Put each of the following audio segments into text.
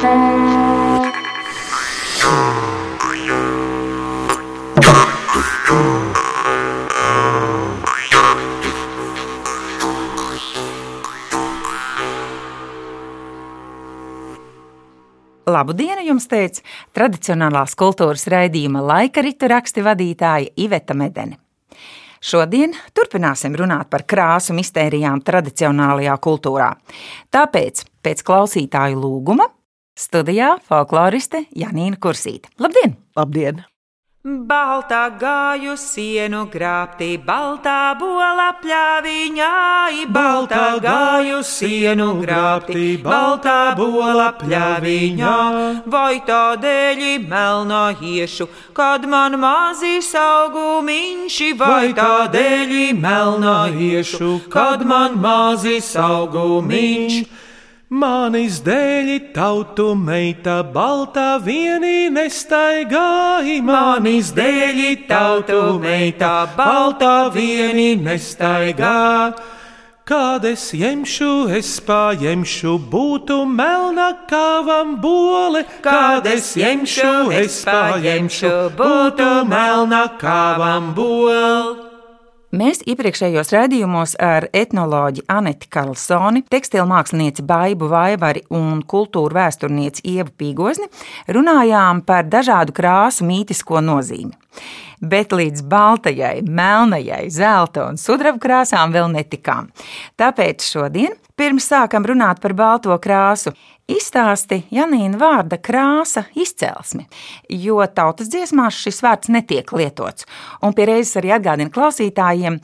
Labu dienu jums teica tradicionālās kultūras raidījuma laika ritu raksti vadītāja Iveta Medeni. Šodien turpināsim runāt par krāsu mistērijām tradicionālajā kultūrā. Tāpēc pēc klausītāju lūguma studijā folkloriste Janīna Kursīte. Labdien! Labdien! Baltā gāju sienu grābtī, baltā bola pļāviņā, baltā gāju sienu grābtī, baltā bola pļāviņā. Vai tādēļ melnā iešu, kad man mazīs augumiņš, vai tādēļ melnā iešu, kad man mazīs augumiņš. Manis dēļi tautu meita baltā vienī nestaigāja, Manis dēļi tautu meita baltā vienī nestaigā. Kad es ņemšu, es paņemšu, būtu melna kāvam bole. Kad es ņemšu, es paņemšu, būtu melna kāvam bole. Mēs iepriekšējos raidījumos ar etnoloģi Aneti Karlsoni, tekstilmākslinieci Baibu Vaivari un kultūra vēsturnieci Ievu Pīgozni runājām par dažādu krāsu mītisko nozīmi. Bet līdz baltajai, melnajai, zelta un sudraba krāsām vēl netikām. Tāpēc šodien, pirms sākam runāt par balto krāsu, Izstāsti Janīna vārda krāsa izcelsmi, jo tautas dziesmās šis vārds netiek lietots. Un pie reizes arī atgādina klausītājiem,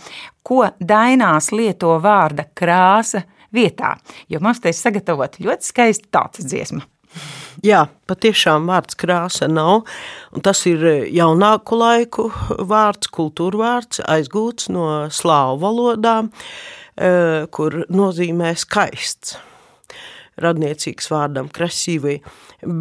ko dainās lieto vārda krāsa vietā, jo mums te ir sagatavota ļoti skaista tautas dziesma. Jā, patiešām vārds krāsa nav. Tas ir jaunāku laiku vārds, kultūra vārds, aizgūts no slāvu valodām, kur nozīmē skaists radniecīgs vārdam krasīvai,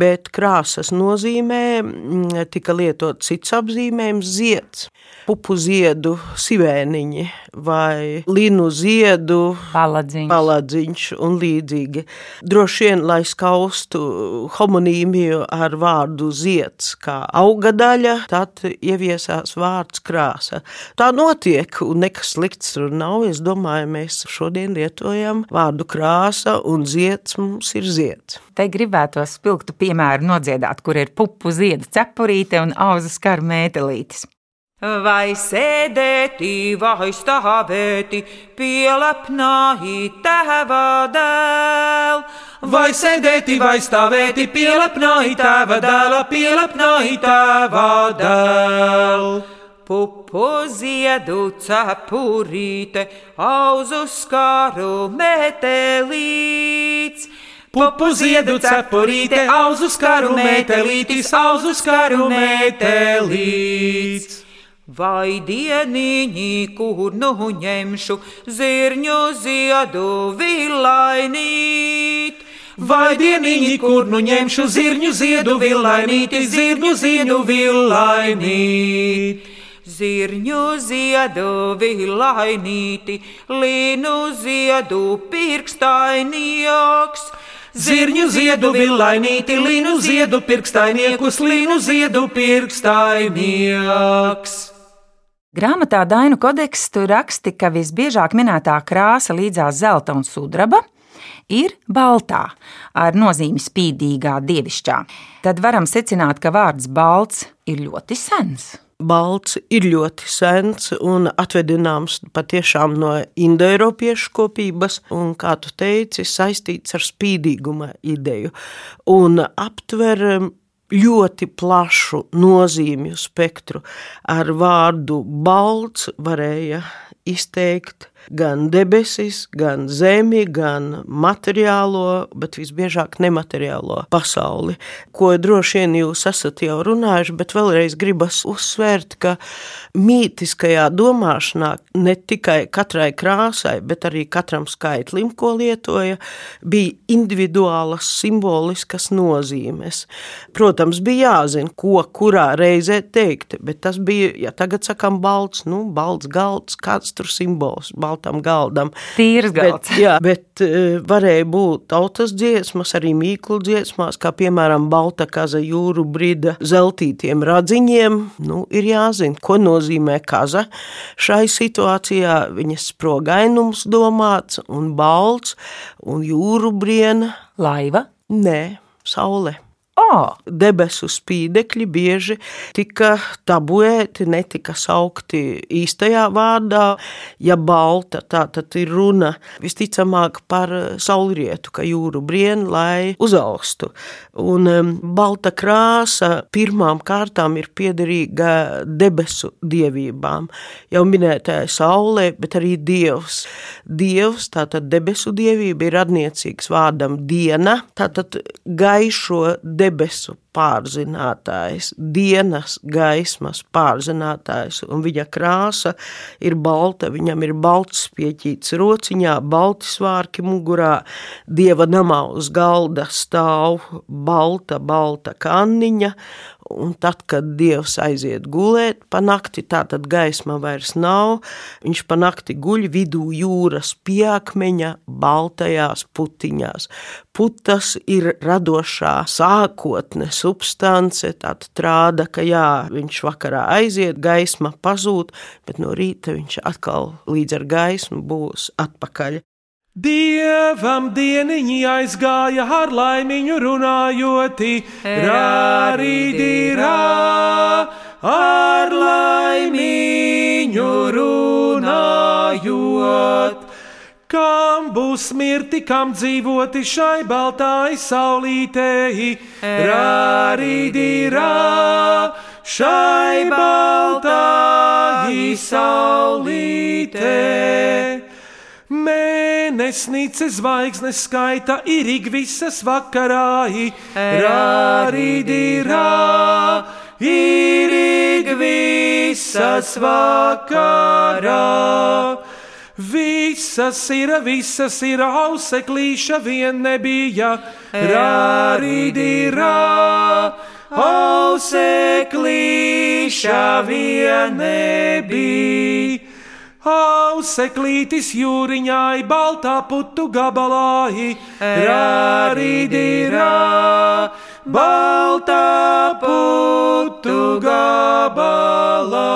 bet krāsas nozīmē mm, tika lietot cits apzīmējums zieds pupu ziedu sivēniņi vai linu ziedu paladziņš, paladziņš un līdzīgi. Droši vien, lai skaustu homonīmiju ar vārdu zieds kā auga daļa, tad ieviesās vārds krāsa. Tā notiek un nekas slikts tur nav. Es domāju, mēs šodien lietojam vārdu krāsa un zieds mums ir zieds. Te gribētos spilgtu piemēru nodziedāt, kur ir pupu ziedu cepurīte un auzu skaru mētelītes. Vai sēdēti, vai stāvēti, pielepnāji tēva dēl. Vai sēdēti, vai stāvēti, pielepnāji tēva dēla, pielepnāji tēva dēl. Pupu ziedu cepurīte, auzu skaru metelīts. Pupu ziedu cepurīte, auzu skaru metelītis, auzu skaru metelīts. Vai dieniņi, kur nu ņemšu zirņu ziedu vilainīt? Vai dieniņi, kur nu ņemšu zirņu ziedu vilainīt, zirņu ziedu vilainīt? Zirņu ziedu vilainīti, līnu ziedu pirkstainieks. Zirņu ziedu vilainīti, līnu ziedu pirkstainiekus, līnu ziedu pirkstainieks. Grāmatā Dainu kodeks tu raksti, ka visbiežāk minētā krāsa līdzās zelta un sudraba ir baltā, ar nozīmi spīdīgā, dievišķā. Tad varam secināt, ka vārds balts ir ļoti sens. Balts ir ļoti sens un atvedināms patiešām no indoeiropiešu kopības, un, kā tu teici, saistīts ar spīdīguma ideju un aptver ļoti plašu nozīmju spektru. Ar vārdu balts varēja izteikt gan debesis, gan zemi, gan materiālo, bet visbiežāk nemateriālo pasauli, ko droši vien jūs esat jau runājuši, bet vēlreiz gribas uzsvērt, ka mītiskajā domāšanā ne tikai katrai krāsai, bet arī katram skaitlim, ko lietoja, bija individuālas simboliskas nozīmes. Protams, bija jāzina, ko kurā reizē teikt, bet tas bija, ja tagad sakam balts, nu, balts galds, kāds tur simbols, balts baltam galdam. Tīrs galds. Bet, jā, bet uh, varēja būt tautas dziesmas, arī mīklu dziesmās, kā piemēram Balta kaza jūru brida zeltītiem radziņiem. Nu, ir jāzina, ko nozīmē kaza. Šai situācijā viņas sprogainums domāts un balts un jūru briena. Laiva? Nē, saule. Oh. Debesu spīdekļi bieži tika tabuēti, netika saukti īstajā vārdā. Ja balta, tā tad ir runa visticamāk par saulrietu, ka jūru brien, lai uzaugstu. Un balta krāsa pirmām kārtām ir piederīga debesu dievībām. Jau minētajai saulē, bet arī dievs. Dievs, tātad debesu dievība ir radniecīgs vārdam diena, tātad gaišo debesu debesu pārzinātājs, dienas gaismas pārzinātājs, un viņa krāsa ir balta. Viņam ir balts pieķīts rociņā, balti svārki mugurā, dieva namā uz galda stāv balta, balta kanniņa, Un tad, kad dievs aiziet gulēt, pa nakti tā tad gaisma vairs nav. Viņš pa nakti guļ vidū jūras piekmeņa, baltajās putiņās. Putas ir radošā sākotne, substance, tāda rāda, ka jā, viņš vakarā aiziet, gaisma pazūd, bet no rīta viņš atkal līdz ar gaismu būs atpakaļ. Dievam dieniņi aizgāja ar laimiņu runājoti, rārīdī rā, ar laimiņu runājot. Kam būs mirti, kam dzīvoti šai baltai saulītei, rārīdī rā, šai baltai saulītei. Mēnesnīce zvaigznes skaita ir ik visas vakarā, rārīdīrā, ir ik visas vakarā. Visas ir, visas ir, auseklīša vien nebija, rārīdīrā, auseklīša vien nebija. Auseklītis jūriņai, baltā putu gabalā, rārīdīrā, baltā putu gabalā.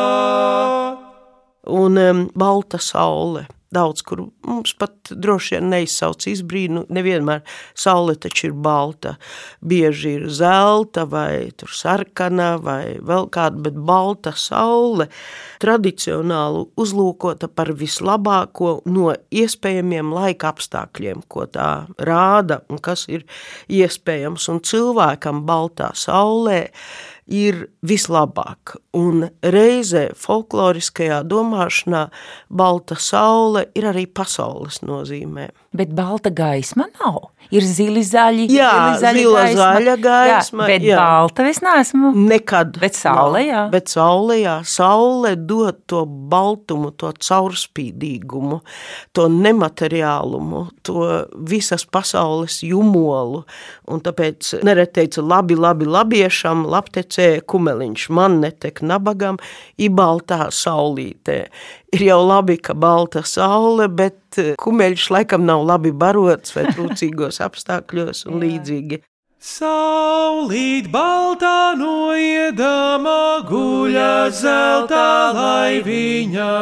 Un um, balta saule daudz kur mums pat droši vien neizsauc izbrīnu. Nevienmēr saule taču ir balta. Bieži ir zelta vai sarkana vai vēl kāda, bet balta saule tradicionāli uzlūkota par vislabāko no iespējamiem laika apstākļiem, ko tā rāda un kas ir iespējams. Un cilvēkam baltā saulē ir vislabāk. Un reizē folkloriskajā domāšanā balta saule ir arī pasaules nozīmē. Bet balta gaisma nav. Ir zili zaļi, jā, zaļi zila gaisma. zaļa gaisma. Jā, bet jā. balta es neesmu. Nekad. Bet saule, jā. Bet saule, jā. Saule dod to baltumu, to caurspīdīgumu, to nemateriālumu, to visas pasaules jumolu. Un tāpēc nereti teica, labi, labi, labiešam, labtecē kumeliņš, man netek nabagam, i baltā saulītē. Ir jau labi, ka balta saule, bet kumeļš laikam nav labi barots vai trūcīgos apstākļos un līdzīgi. Saulīt baltā noiedama guļa zelta laiviņā.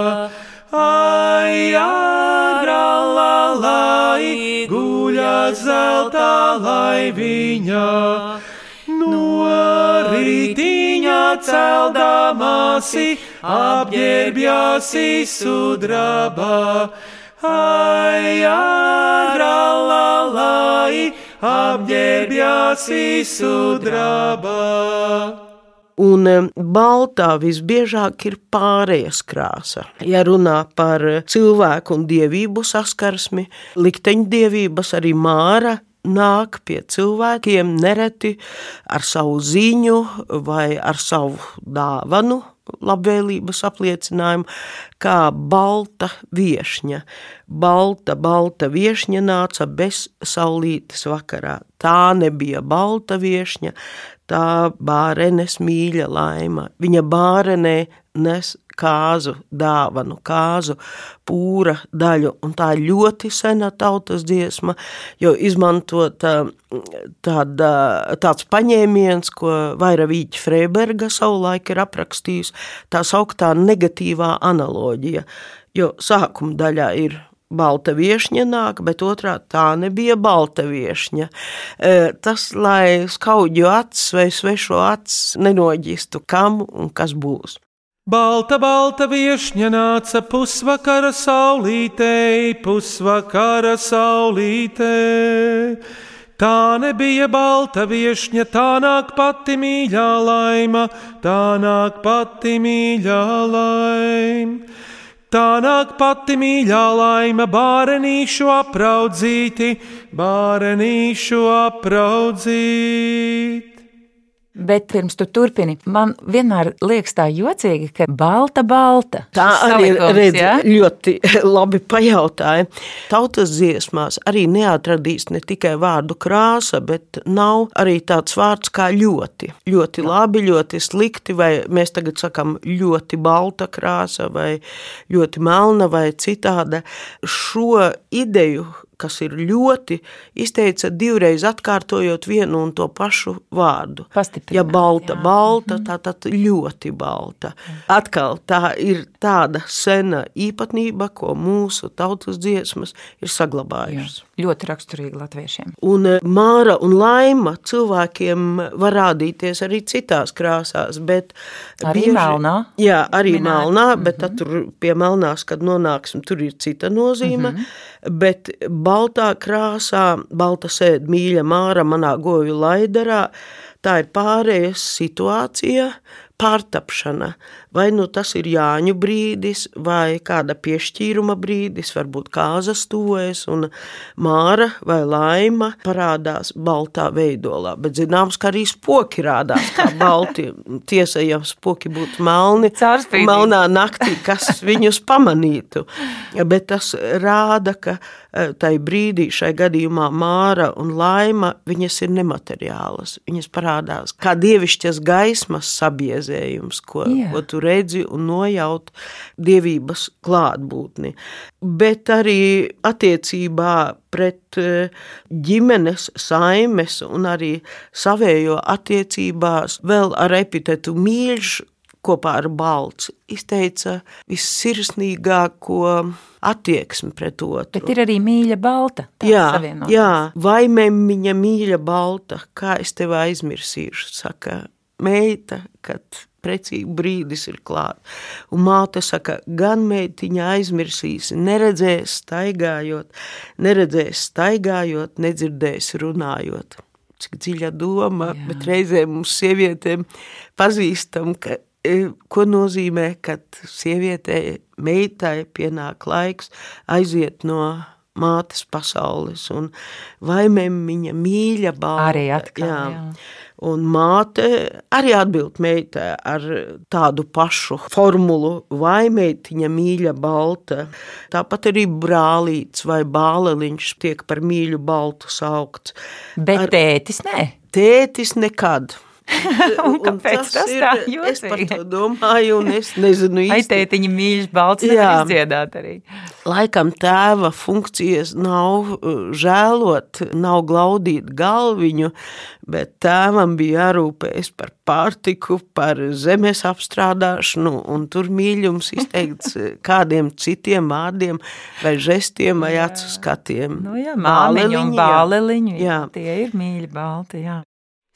Ai, ārā, la, lai, guļa zelta laiviņā. No rītiņa celdamasi, apģērbjasi sudrabā. Ai, ārā, la, lai, apģērbjasi sudrabā. Un baltā visbiežāk ir pārējas krāsa. Ja runā par cilvēku un dievību saskarsmi, likteņdievības arī māra nāk pie cilvēkiem nereti ar savu ziņu vai ar savu dāvanu, labvēlības apliecinājumu, kā balta viesņa. Balta, balta viesņa nāca bez saulītes vakarā. Tā nebija balta viesņa, tā bārenes mīļa laima. Viņa bārenē nes kāzu dāvanu, kāzu pūra daļu. Un tā ir ļoti sena tautas dziesma, jo izmantot tāda, tāds paņēmiens, ko Vairavīķa Freiberga savulaik ir aprakstījis, tā sauktā negatīvā analoģija, jo sākuma daļā ir balta viešņa nāk, bet otrā tā nebija balta viešņa. Tas, lai skaudju acis vai svešo acis nenoģistu, kam un kas būs. Balta, balta viešņa nāca pusvakara saulītei, pusvakara saulītei. Tā nebija balta viešņa, tā nāk pati mīļā laima, tā nāk pati mīļā laima. Tā nāk pati mīļā laima, bārenīšu apraudzīti, bārenīšu apraudzīti. Bet pirms tu turpini, man vienmēr liekas tā jocīgi, ka balta, balta. Tā arī redz, ja? ļoti labi pajautāja. Tautas dziesmās arī neatradīs ne tikai vārdu krāsa, bet nav arī tāds vārds kā ļoti. Ļoti labi, ļoti slikti, vai mēs tagad sakam ļoti balta krāsa, vai ļoti melna, vai citāda. Šo ideju kas ir ļoti, izteica divreiz atkārtojot vienu un to pašu vārdu. Ja balta, jā. balta, tā tad ļoti balta. Atkal tā ir tāda sena īpatnība, ko mūsu tautas dziesmas ir saglabājušas. Ļoti raksturīgi latviešiem. Un e, māra un laima cilvēkiem var rādīties arī citās krāsās, bet arī bieži, melnā. Jā, arī minēt. melnā, bet mm -hmm. tur pie melnās, kad nonāksim, tur ir cita nozīme. Mm -hmm. Bet baltā krāsā, balta sēd mīļa māra manā govju laidarā, tā ir pārējais situācija, pārtapšana. Vai nu tas ir Jāņu brīdis, vai kāda piešķīruma brīdis, varbūt kāzas tuvēs, un māra vai laima parādās baltā veidolā. Bet zināms, ka arī spoki rādās kā balti. Tiesa, ja spoki būtu melni, Cārspīdīgi. melnā naktī, kas viņus pamanītu. Bet tas rāda, ka e, tai brīdī šai gadījumā māra un laima, viņas ir nemateriālas. Viņas parādās kā dievišķas gaismas sabiezējums, ko, Jā. ko tu redzi un nojaut dievības klātbūtni. Bet arī attiecībā pret e, ģimenes saimes un arī savējo attiecībās vēl ar epitetu mīļš kopā ar balts izteica vissirsnīgāko attieksmi pret otru. Bet ir arī mīļa balta. Jā, jā, vai mēmiņa mīļa balta, kā es tevi aizmirsīšu, saka meita, kad precīgi brīdis ir klāt. Un māte saka, gan meitiņa aizmirsīs, neredzēs staigājot, neredzēs staigājot, nedzirdēs runājot. Cik dziļa doma, Jā. bet reizē mums sievietēm pazīstam, ka, e, ko nozīmē, kad sievietei, meitai pienāk laiks aiziet no mātes pasaules un vaimēm viņa mīļa balta. Arī atkal, jā. jā. Un māte arī atbild meitai ar tādu pašu formulu, vai meitiņa mīļa balta. Tāpat arī brālīts vai bāleliņš tiek par mīļu baltu saukts. Bet ar... tētis nē? Tētis nekad. un kāpēc un tas ir, tā jūtas? Es par to domāju, un es nezinu īsti. Aitētiņa mīļš balts nevar izdziedāt arī. Laikam tēva funkcijas nav uh, žēlot, nav glaudīt galviņu, bet tēvam bija jārūpējas par pārtiku, par zemes apstrādāšanu, un tur mīļums izteikts kādiem citiem vārdiem vai žestiem vai acu skatiem. Nu jā, māliņu un bāleliņu, jā. tie ir mīļi balti, jā.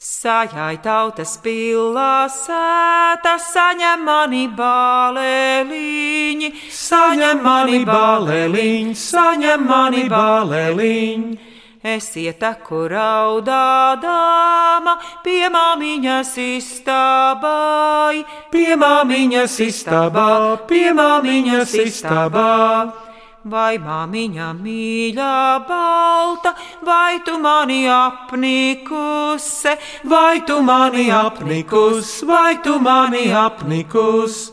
Sajai tautas pilā sēta, saņem mani bālēliņi, saņem mani bālēliņi, saņem mani bālēliņi. Esiet kur raudādāma, pie māmiņas istābai, pie māmiņas istābā, pie māmiņas istābā. Vai māmiņa mīļā balta, vai tu mani apnikuse, vai tu mani apnikus, vai tu mani apnikus?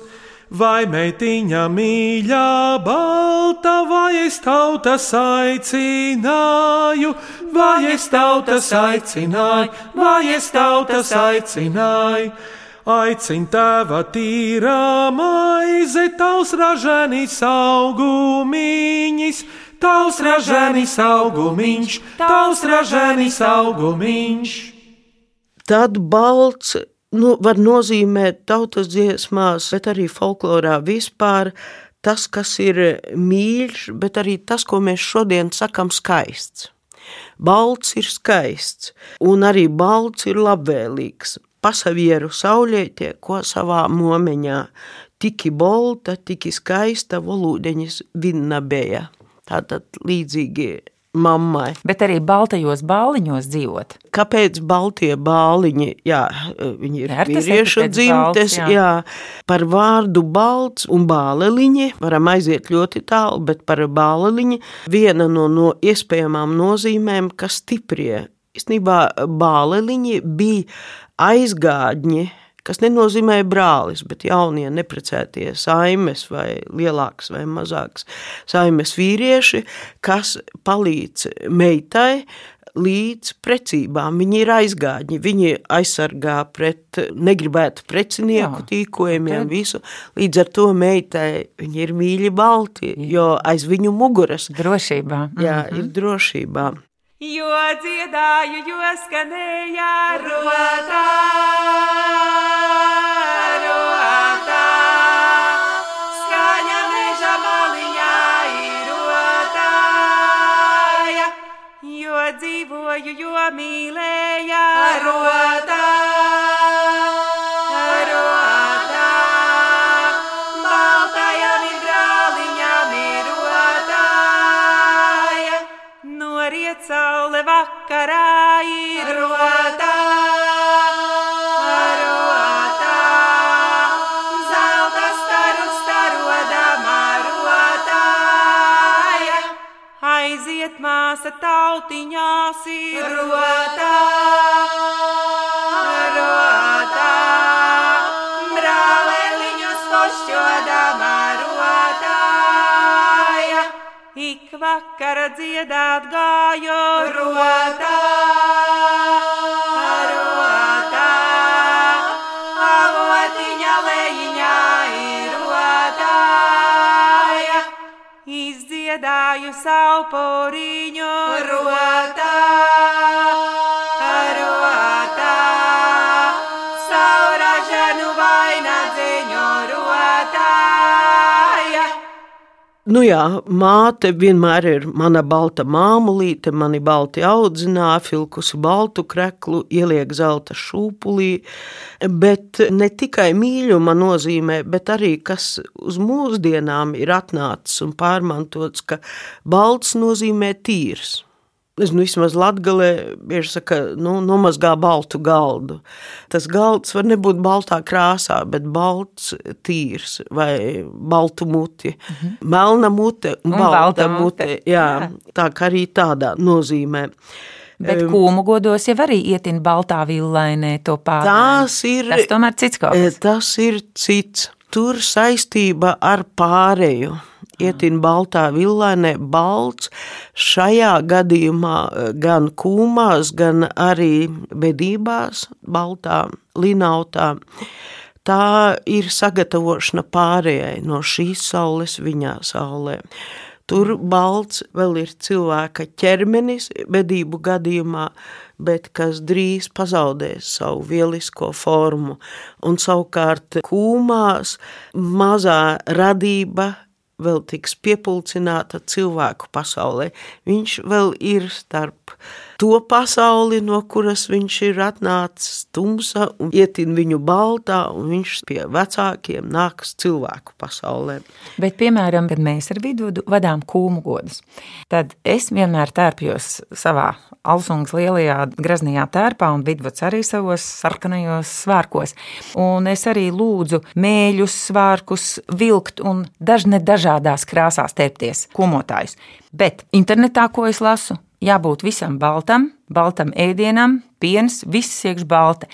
Vai meitiņa mīļā balta, vai es tautas aicināju, vai es tautas aicināju, vai es tautas aicināju? Aicin tēva tīrā maize, tavs ražanis augumiņš, tavs ražanis augumiņš, tavs ražanis augumiņš. Tad balts nu, var nozīmēt tautas dziesmās, bet arī folklorā vispār tas, kas ir mīļš, bet arī tas, ko mēs šodien sakam skaists. Balts ir skaists, un arī balts ir labvēlīgs pasavieru saulētie, ko savā momeņā tiki bolta, tiki skaista volūdeņas vinnabēja. Tātad līdzīgi mammai. Bet arī baltajos bāliņos dzīvot. Kāpēc baltie bāliņi? Jā, viņi ir vīriešu dzimtes. balts, jā. jā. Par vārdu balts un bāleliņi varam aiziet ļoti tālu, bet par bāleliņi viena no, no iespējamām nozīmēm, kas stiprie. Īstenībā bāleliņi bija aizgādņi, kas nenozīmē brālis, bet jaunie neprecētie saimes vai lielāks vai mazāks saimes vīrieši, kas palīdz meitai līdz precībām. Viņi ir aizgādņi, viņi aizsargā pret negribētu precinieku Jā, tīkojumiem, tad- visu. Līdz ar to meitai viņi ir mīļi balti, jo aiz viņu muguras Drošībā. jā, ir drošībā. Jo dziedāju, jo skanēja rotā, rotā. Skaņa meža maliņā ir rotāja, jo dzīvoju, jo mīlēja rotā. Saule vakarā ir rotā, rotā. Aiziet māsa tautiņās ir rotā, rotā. Brālēliņus pošķodama rotāja. Vakara dziedāt gāju rotā, rotā. Avotiņa lejiņā ir rotāja. Izdziedāju savu poriņu rotā, rotā. Savu ražanu vainagdziņu rotāja. Nu jā, māte vienmēr ir mana balta māmulīte, mani balti audzināja, filkusi baltu kreklu, ieliek zelta šūpulī, bet ne tikai mīļuma nozīmē, bet arī kas uz mūsdienām ir atnācis un pārmantots, ka balts nozīmē tīrs. Es nu, vismaz Latvijā bieži saka, nu, nomazgā baltu galdu. Tas galds var nebūt baltā krāsā, bet balts, tīrs vai baltu muti. Mm -hmm. Melna mute un, Un balta, mute, mute. Jā, jā. tā kā arī tādā nozīmē. Bet kūmu godos jau arī ietin baltā villainē to pāri. Tās ir, Tas tomēr cits kaut e, kas. tas ir cits. Tur saistība ar pārēju. Ietin baltā villainē, balts šajā gadījumā e, gan kūmās, gan arī bedībās, baltā linautā. Tā ir sagatavošana pārējai no šīs saules viņā saulē. Tur balts vēl ir cilvēka ķermenis, bedību gadījumā, bet kas drīz pazaudēs savu lielisko formu. Un savukārt kūmās mazā radība vēl tiks piepildīta cilvēku pasaulē. Viņš vēl ir starp to pasauli, no kuras viņš ir atnācis tumsa un ietin viņu baltā, un viņš pie vecākiem nāks cilvēku pasaulē. Bet, piemēram, kad mēs ar vidu vadām kūmu godus, tad es vienmēr tērpjos savā Alsungas lielajā graznajā tērpā un vidvuds arī savos sarkanajos svārkos. Un es arī lūdzu mēļus, svārkus vilkt un dažne dažādās krāsās tērpties kumotājus. Bet internetā, ko es lasu, jābūt visam baltam, baltam ēdienam, piens, viss iekš balta.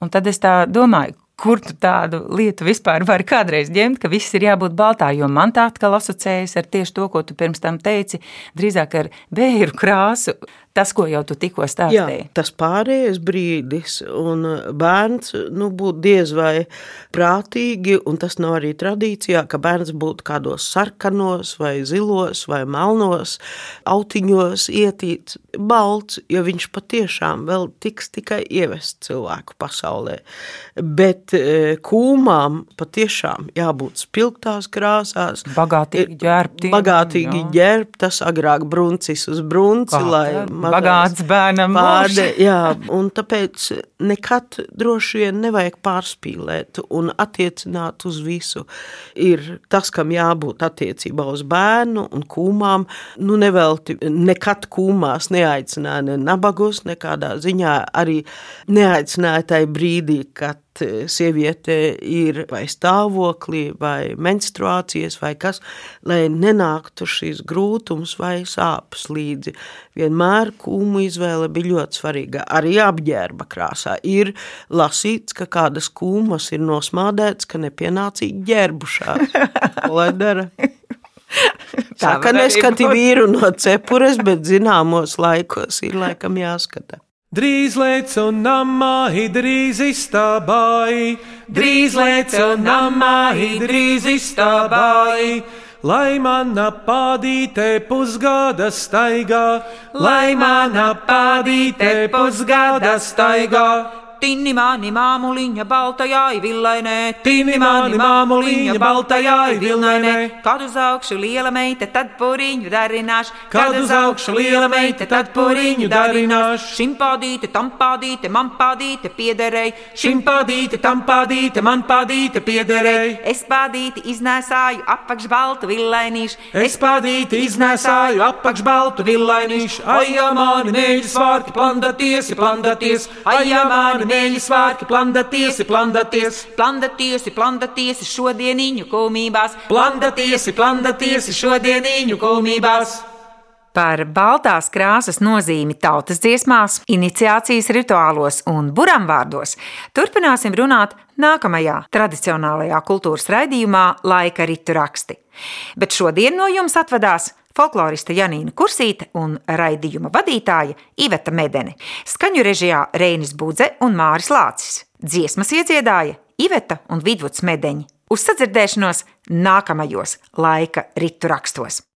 Un tad es tā domāju, kur tu tādu lietu vispār vari kādreiz ņemt, ka viss ir jābūt baltā, jo man tā atkal asociējas ar tieši to, ko tu pirms tam teici, drīzāk ar vēju krāsu. Tas, ko jau tu tikko Jā, stāstīji. tas pārējais brīdis, un bērns nu, būtu diez vai prātīgi, un tas nav arī tradīcijā, ka bērns būtu kādos sarkanos, vai zilos, vai melnos autiņos ietīts, balts, jo viņš patiešām vēl tiks tikai ievest cilvēku pasaulē. Bet e, kūmām patiešām jābūt spilgtās krāsās, Bagātīgi ģērbtiem, bagātīgi jā. ģērbtas, agrāk bruncis uz brunci, Kā lai bagāts bērnam Pārde, jā, un tāpēc nekad droši vien nevajag pārspīlēt un attiecināt uz visu. Ir tas, kam jābūt attiecībā uz bērnu un kūmām. Nu, nevelti nekad kūmās neaicināja ne nabagus, nekādā ziņā arī neaicināja tajā brīdī, kad sieviete ir vai stāvoklī, vai menstruācijas, vai kas, lai nenāktu šīs grūtums vai sāpes līdzi. Vienmēr kūmu izvēle bija ļoti svarīga. Arī apģērba krāsā ir lasīts, ka kādas kūmas ir nosmādētas, ka nepienācīgi ģērbušās. Lai dara? Tā arī neskati vīru no cepures, bet zināmos laikos ir laikam jāskata. Drīz lēc un namā, drīz izstābai, drīz lēc un namā, drīz izstābai. Lai mana pādīte pusgada staigā, lai mana pādīte pusgada staigā. Tinni mani māmuliņa baltajai villainē, Tinni mani māmuliņa baltajai vilnainē. Kad uz augšu liela meita, tad puriņu darināšu. Kad uz augšu liela meita, tad puriņu darināšu. Šim pādīte, tam pādīte, man pādīte piederēja. Šim pādīte, tam pādīte, man pādīte piederēja. Es pādīti iznēsāju apakš baltu villainīšu. Es pādīti iznēsāju apakš baltu villainīšu. Ai, jā, mani mēģi svārki, plandaties, plandaties. Ai, jā, mani mēģi svārki, plandaties, plandaties. Planda-tiesi, planda-tiesi šodieniņu kumībās. Plandaties, plandaties šodieniņu kumībās. Par baltās krāsas nozīmi tautas dziesmās, iniciācijas rituālos un buramvārdos turpināsim runāt nākamajā tradicionālajā kultūras raidījumā Laika ritu raksti. Bet šodien no jums atvadās folkloriste Janīna Kursīte un raidījuma vadītāja Iveta Medene. Skaņu režijā Reinis Budze un Māris Lācis. Dziesmas iedziedāja Iveta un Vidvuds Medeņi. Uz sadzirdēšanos nākamajos laika ritu rakstos!